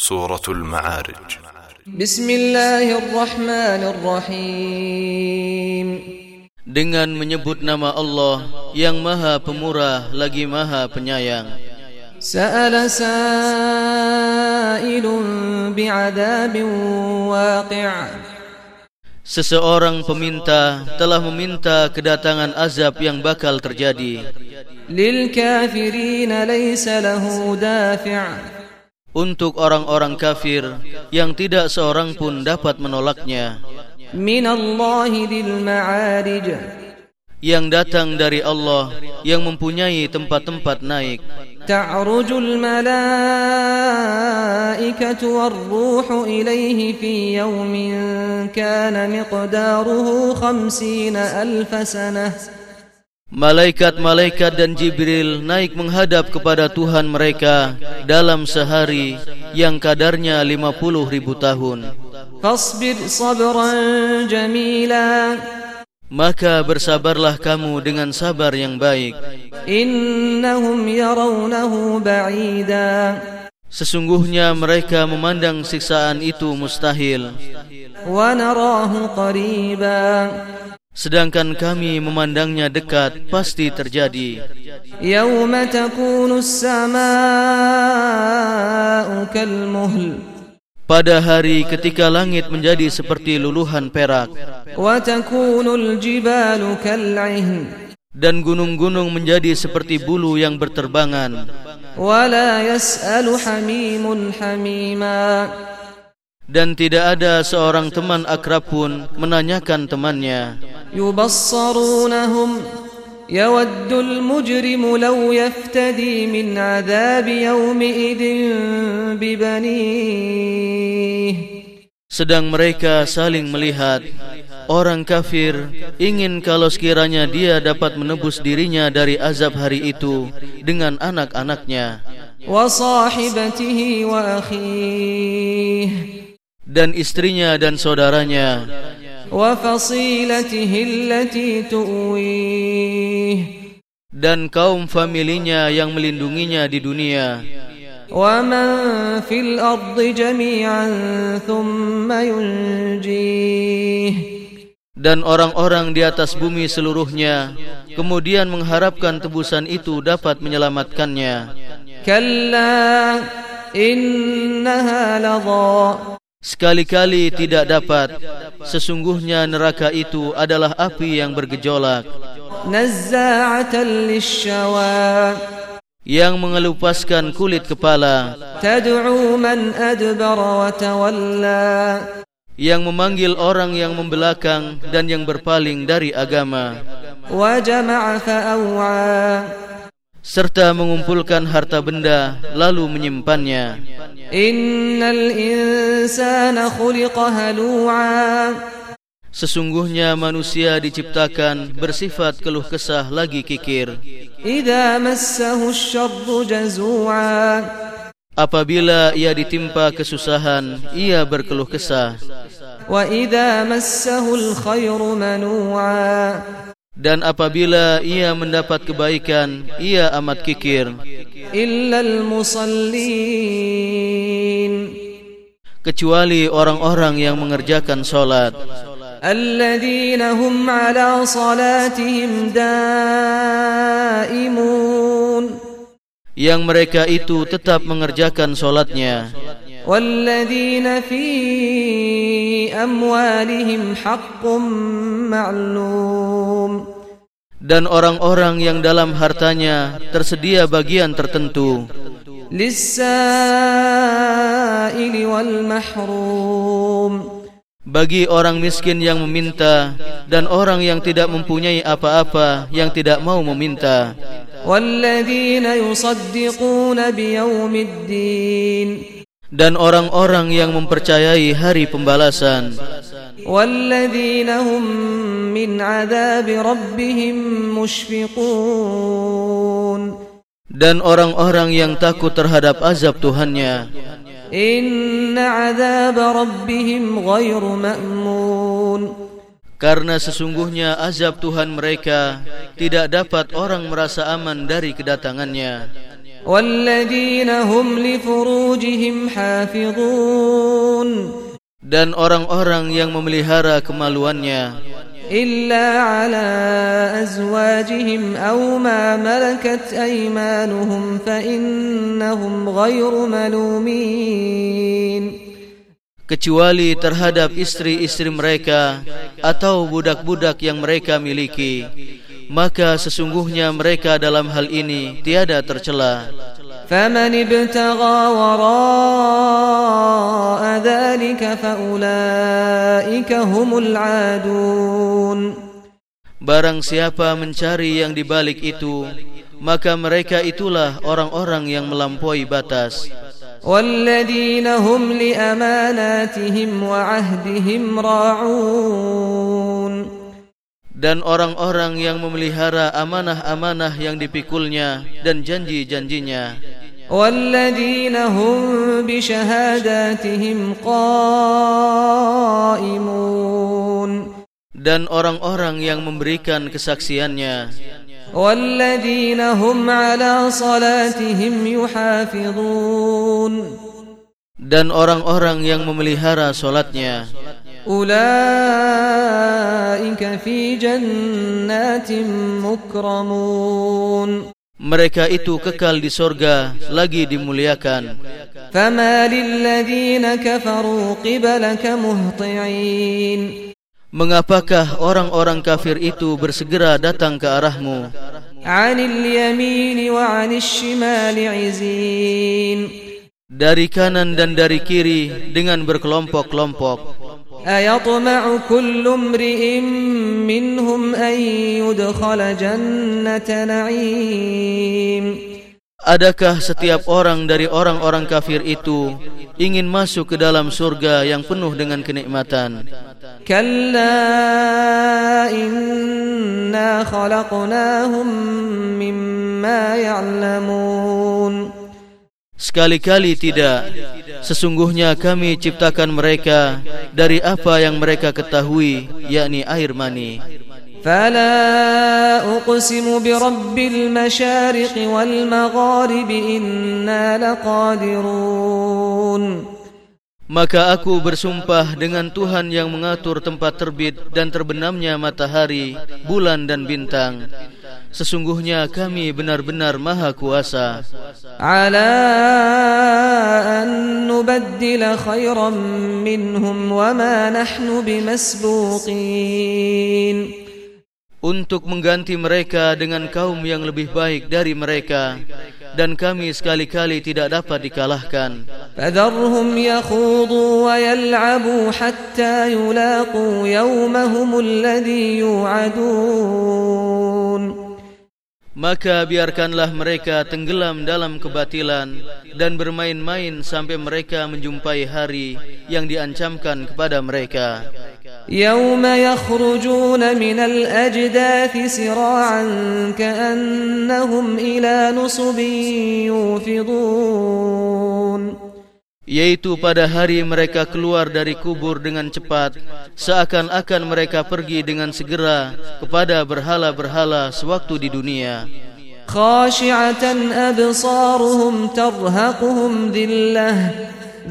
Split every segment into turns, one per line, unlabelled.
سورة المعارج
بسم الله الرحمن الرحيم
dengan menyebut nama Allah yang Maha Pemurah lagi Maha Penyayang.
سأل سائل بعذاب واقع
Seseorang peminta telah meminta kedatangan azab yang bakal terjadi.
للكافرين ليس له دافع
untuk orang-orang kafir yang tidak seorang pun dapat menolaknya.
Min Allahi dil ma'arij.
Yang datang dari Allah yang mempunyai tempat-tempat naik.
Ta'arujul malaikat wal ruh ilaihi fi yoomin kana mukdaruhu 50 alfasana.
Malaikat-malaikat dan Jibril naik menghadap kepada Tuhan mereka dalam sehari yang kadarnya 50 ribu tahun. Maka bersabarlah kamu dengan sabar yang baik.
Innahum yarawnahu ba'ida.
Sesungguhnya mereka memandang siksaan itu mustahil.
Wa narahu qariba
sedangkan kami memandangnya dekat pasti terjadi.
Yawma takunu as-sama'u kal
pada hari ketika langit menjadi seperti luluhan perak. Dan gunung-gunung menjadi seperti bulu yang berterbangan. Dan tidak ada seorang teman akrab pun menanyakan temannya.
يبصرونهم يود المجرم لو يفتدي من عذاب يومئذ ببنيه
Sedang mereka saling melihat Orang kafir ingin kalau sekiranya dia dapat menebus dirinya dari azab hari itu dengan anak-anaknya
وصاحبته وأخيه
dan istrinya dan saudaranya
وفصيلته التي تؤويه
dan kaum familinya yang melindunginya di dunia
ومن في الأرض جميعا ثم ينجيه
dan orang-orang di atas bumi seluruhnya kemudian mengharapkan tebusan itu dapat menyelamatkannya
كلا إنها لظى
Sekali-kali tidak dapat. Sesungguhnya neraka itu adalah api yang bergejolak. Yang mengelupaskan kulit kepala. Yang memanggil orang yang membelakang dan yang berpaling dari agama serta mengumpulkan harta benda lalu menyimpannya
innal insana khuliqa halu'a
Sesungguhnya manusia diciptakan bersifat keluh kesah lagi kikir.
Idza massahu asy-syarru jazua.
Apabila ia ditimpa kesusahan, ia berkeluh kesah.
Wa idza massahu al-khairu manua
dan apabila ia mendapat kebaikan ia amat kikir
إلا المصلين
kecuali orang-orang yang mengerjakan solat
الذين هم على صلاتهم دائمون
yang mereka itu tetap mengerjakan solatnya
والذين في أموالهم حق معلوم
dan orang-orang yang dalam hartanya tersedia bagian tertentu. Bagi orang miskin yang meminta dan orang yang tidak mempunyai apa-apa yang tidak mau meminta. Dan orang-orang yang mempercayai hari pembalasan.
والذين هم من عذاب ربهم مشفقون
dan orang-orang yang takut terhadap azab Tuhannya
إن عذاب ربهم غير مأمون
Karena sesungguhnya azab Tuhan mereka tidak dapat orang merasa aman dari kedatangannya.
والذين هم لفروجهم حافظون
dan orang-orang yang memelihara kemaluannya.
Illa ala azwajihim aw ma malakat aymanuhum fa innahum ghairu malumin.
Kecuali terhadap istri-istri mereka atau budak-budak yang mereka miliki maka sesungguhnya mereka dalam hal ini tiada tercela.
فمن ابتغى وراء ذلك فأولئك هم العادون
Barang siapa mencari yang di balik itu maka mereka itulah orang-orang yang melampaui batas
والذين هم لأماناتهم وعهدهم راعون
dan orang-orang yang memelihara amanah-amanah yang dipikulnya dan janji-janjinya
والذين هم بشهاداتهم قائمون
dan orang-orang yang memberikan kesaksiannya
والذين هم على صلاتهم يحافظون
dan orang-orang yang memelihara solatnya
أولئك في جنات مكرمون
mereka itu kekal di sorga lagi dimuliakan
فما للذين كفروا قبلك مهطعين
mengapakah orang-orang kafir itu bersegera datang ke arahmu
عن اليمين وعن الشمال عزين
dari kanan dan dari kiri dengan berkelompok-kelompok
أيطمع كل امرئ منهم أن يدخل جنة نعيم
Adakah setiap orang dari orang-orang kafir itu ingin masuk ke dalam surga yang penuh dengan kenikmatan?
كلا إنا خلقناهم مما يعلمون
Sekali-kali tidak. Sesungguhnya kami ciptakan mereka dari apa yang mereka ketahui, yakni air mani.
فلا أقسم برب المشارق والمغارب إنا لقادرون
Maka aku bersumpah dengan Tuhan yang mengatur tempat terbit dan terbenamnya matahari, bulan dan bintang. Sesungguhnya kami benar-benar maha kuasa.
Ala an nubaddila khairan minhum wa ma nahnu bimasbuqin.
Untuk mengganti mereka dengan kaum yang lebih baik dari mereka dan kami sekali-kali tidak dapat dikalahkan.
Fadharhum yakhudhu wa yal'abu hatta yulaqu yawmahum alladhi yu'adun.
Maka biarkanlah mereka tenggelam dalam kebatilan Dan bermain-main sampai mereka menjumpai hari yang diancamkan kepada mereka
يوم يخرجون من الأجداث سراعا كأنهم إلى نصب يوفضون
yaitu pada hari mereka keluar dari kubur dengan cepat, seakan-akan mereka pergi dengan segera kepada berhala-berhala sewaktu di dunia.
Khashi'atan absaruhum tarhaquhum dhillah,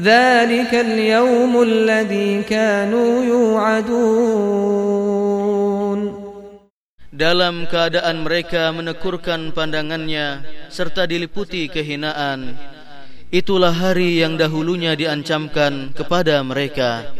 dhalika yawmul ladhi kanu yu'adun.
Dalam keadaan mereka menekurkan pandangannya serta diliputi kehinaan, Itulah hari yang dahulunya diancamkan kepada mereka